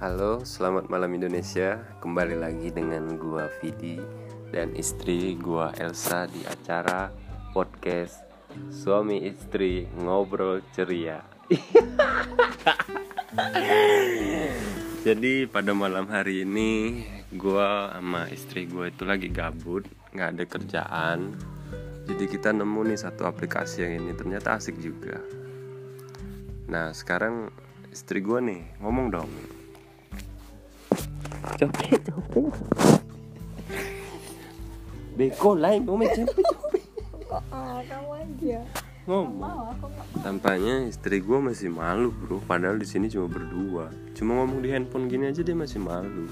Halo, selamat malam Indonesia. Kembali lagi dengan gua Vidi dan istri gua Elsa di acara podcast Suami Istri Ngobrol Ceria. Jadi pada malam hari ini gua sama istri gua itu lagi gabut, nggak ada kerjaan. Jadi kita nemu nih satu aplikasi yang ini ternyata asik juga. Nah sekarang istri gue nih ngomong dong Capek capek Beko lain ngomong capek capek kok ah kamu aja Ngomong. Mau Tampaknya istri gue masih malu bro. Padahal di sini cuma berdua. Cuma ngomong di handphone gini aja dia masih malu.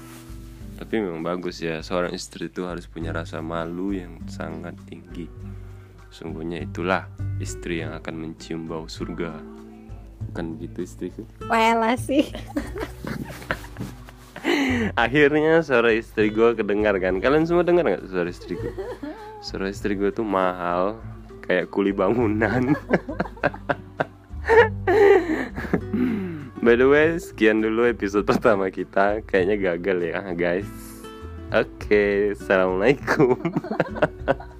Tapi memang bagus ya Seorang istri itu harus punya rasa malu yang sangat tinggi. Sungguhnya itulah istri yang akan mencium bau surga. Bukan begitu istriku? Wela sih Akhirnya suara istri gue kedengar kan. Kalian semua dengar gak suara istri gue? Suara istri gue tuh mahal Kayak kuli bangunan. By the way, sekian dulu episode pertama kita. Kayaknya gagal ya guys. Oke, Assalamualaikum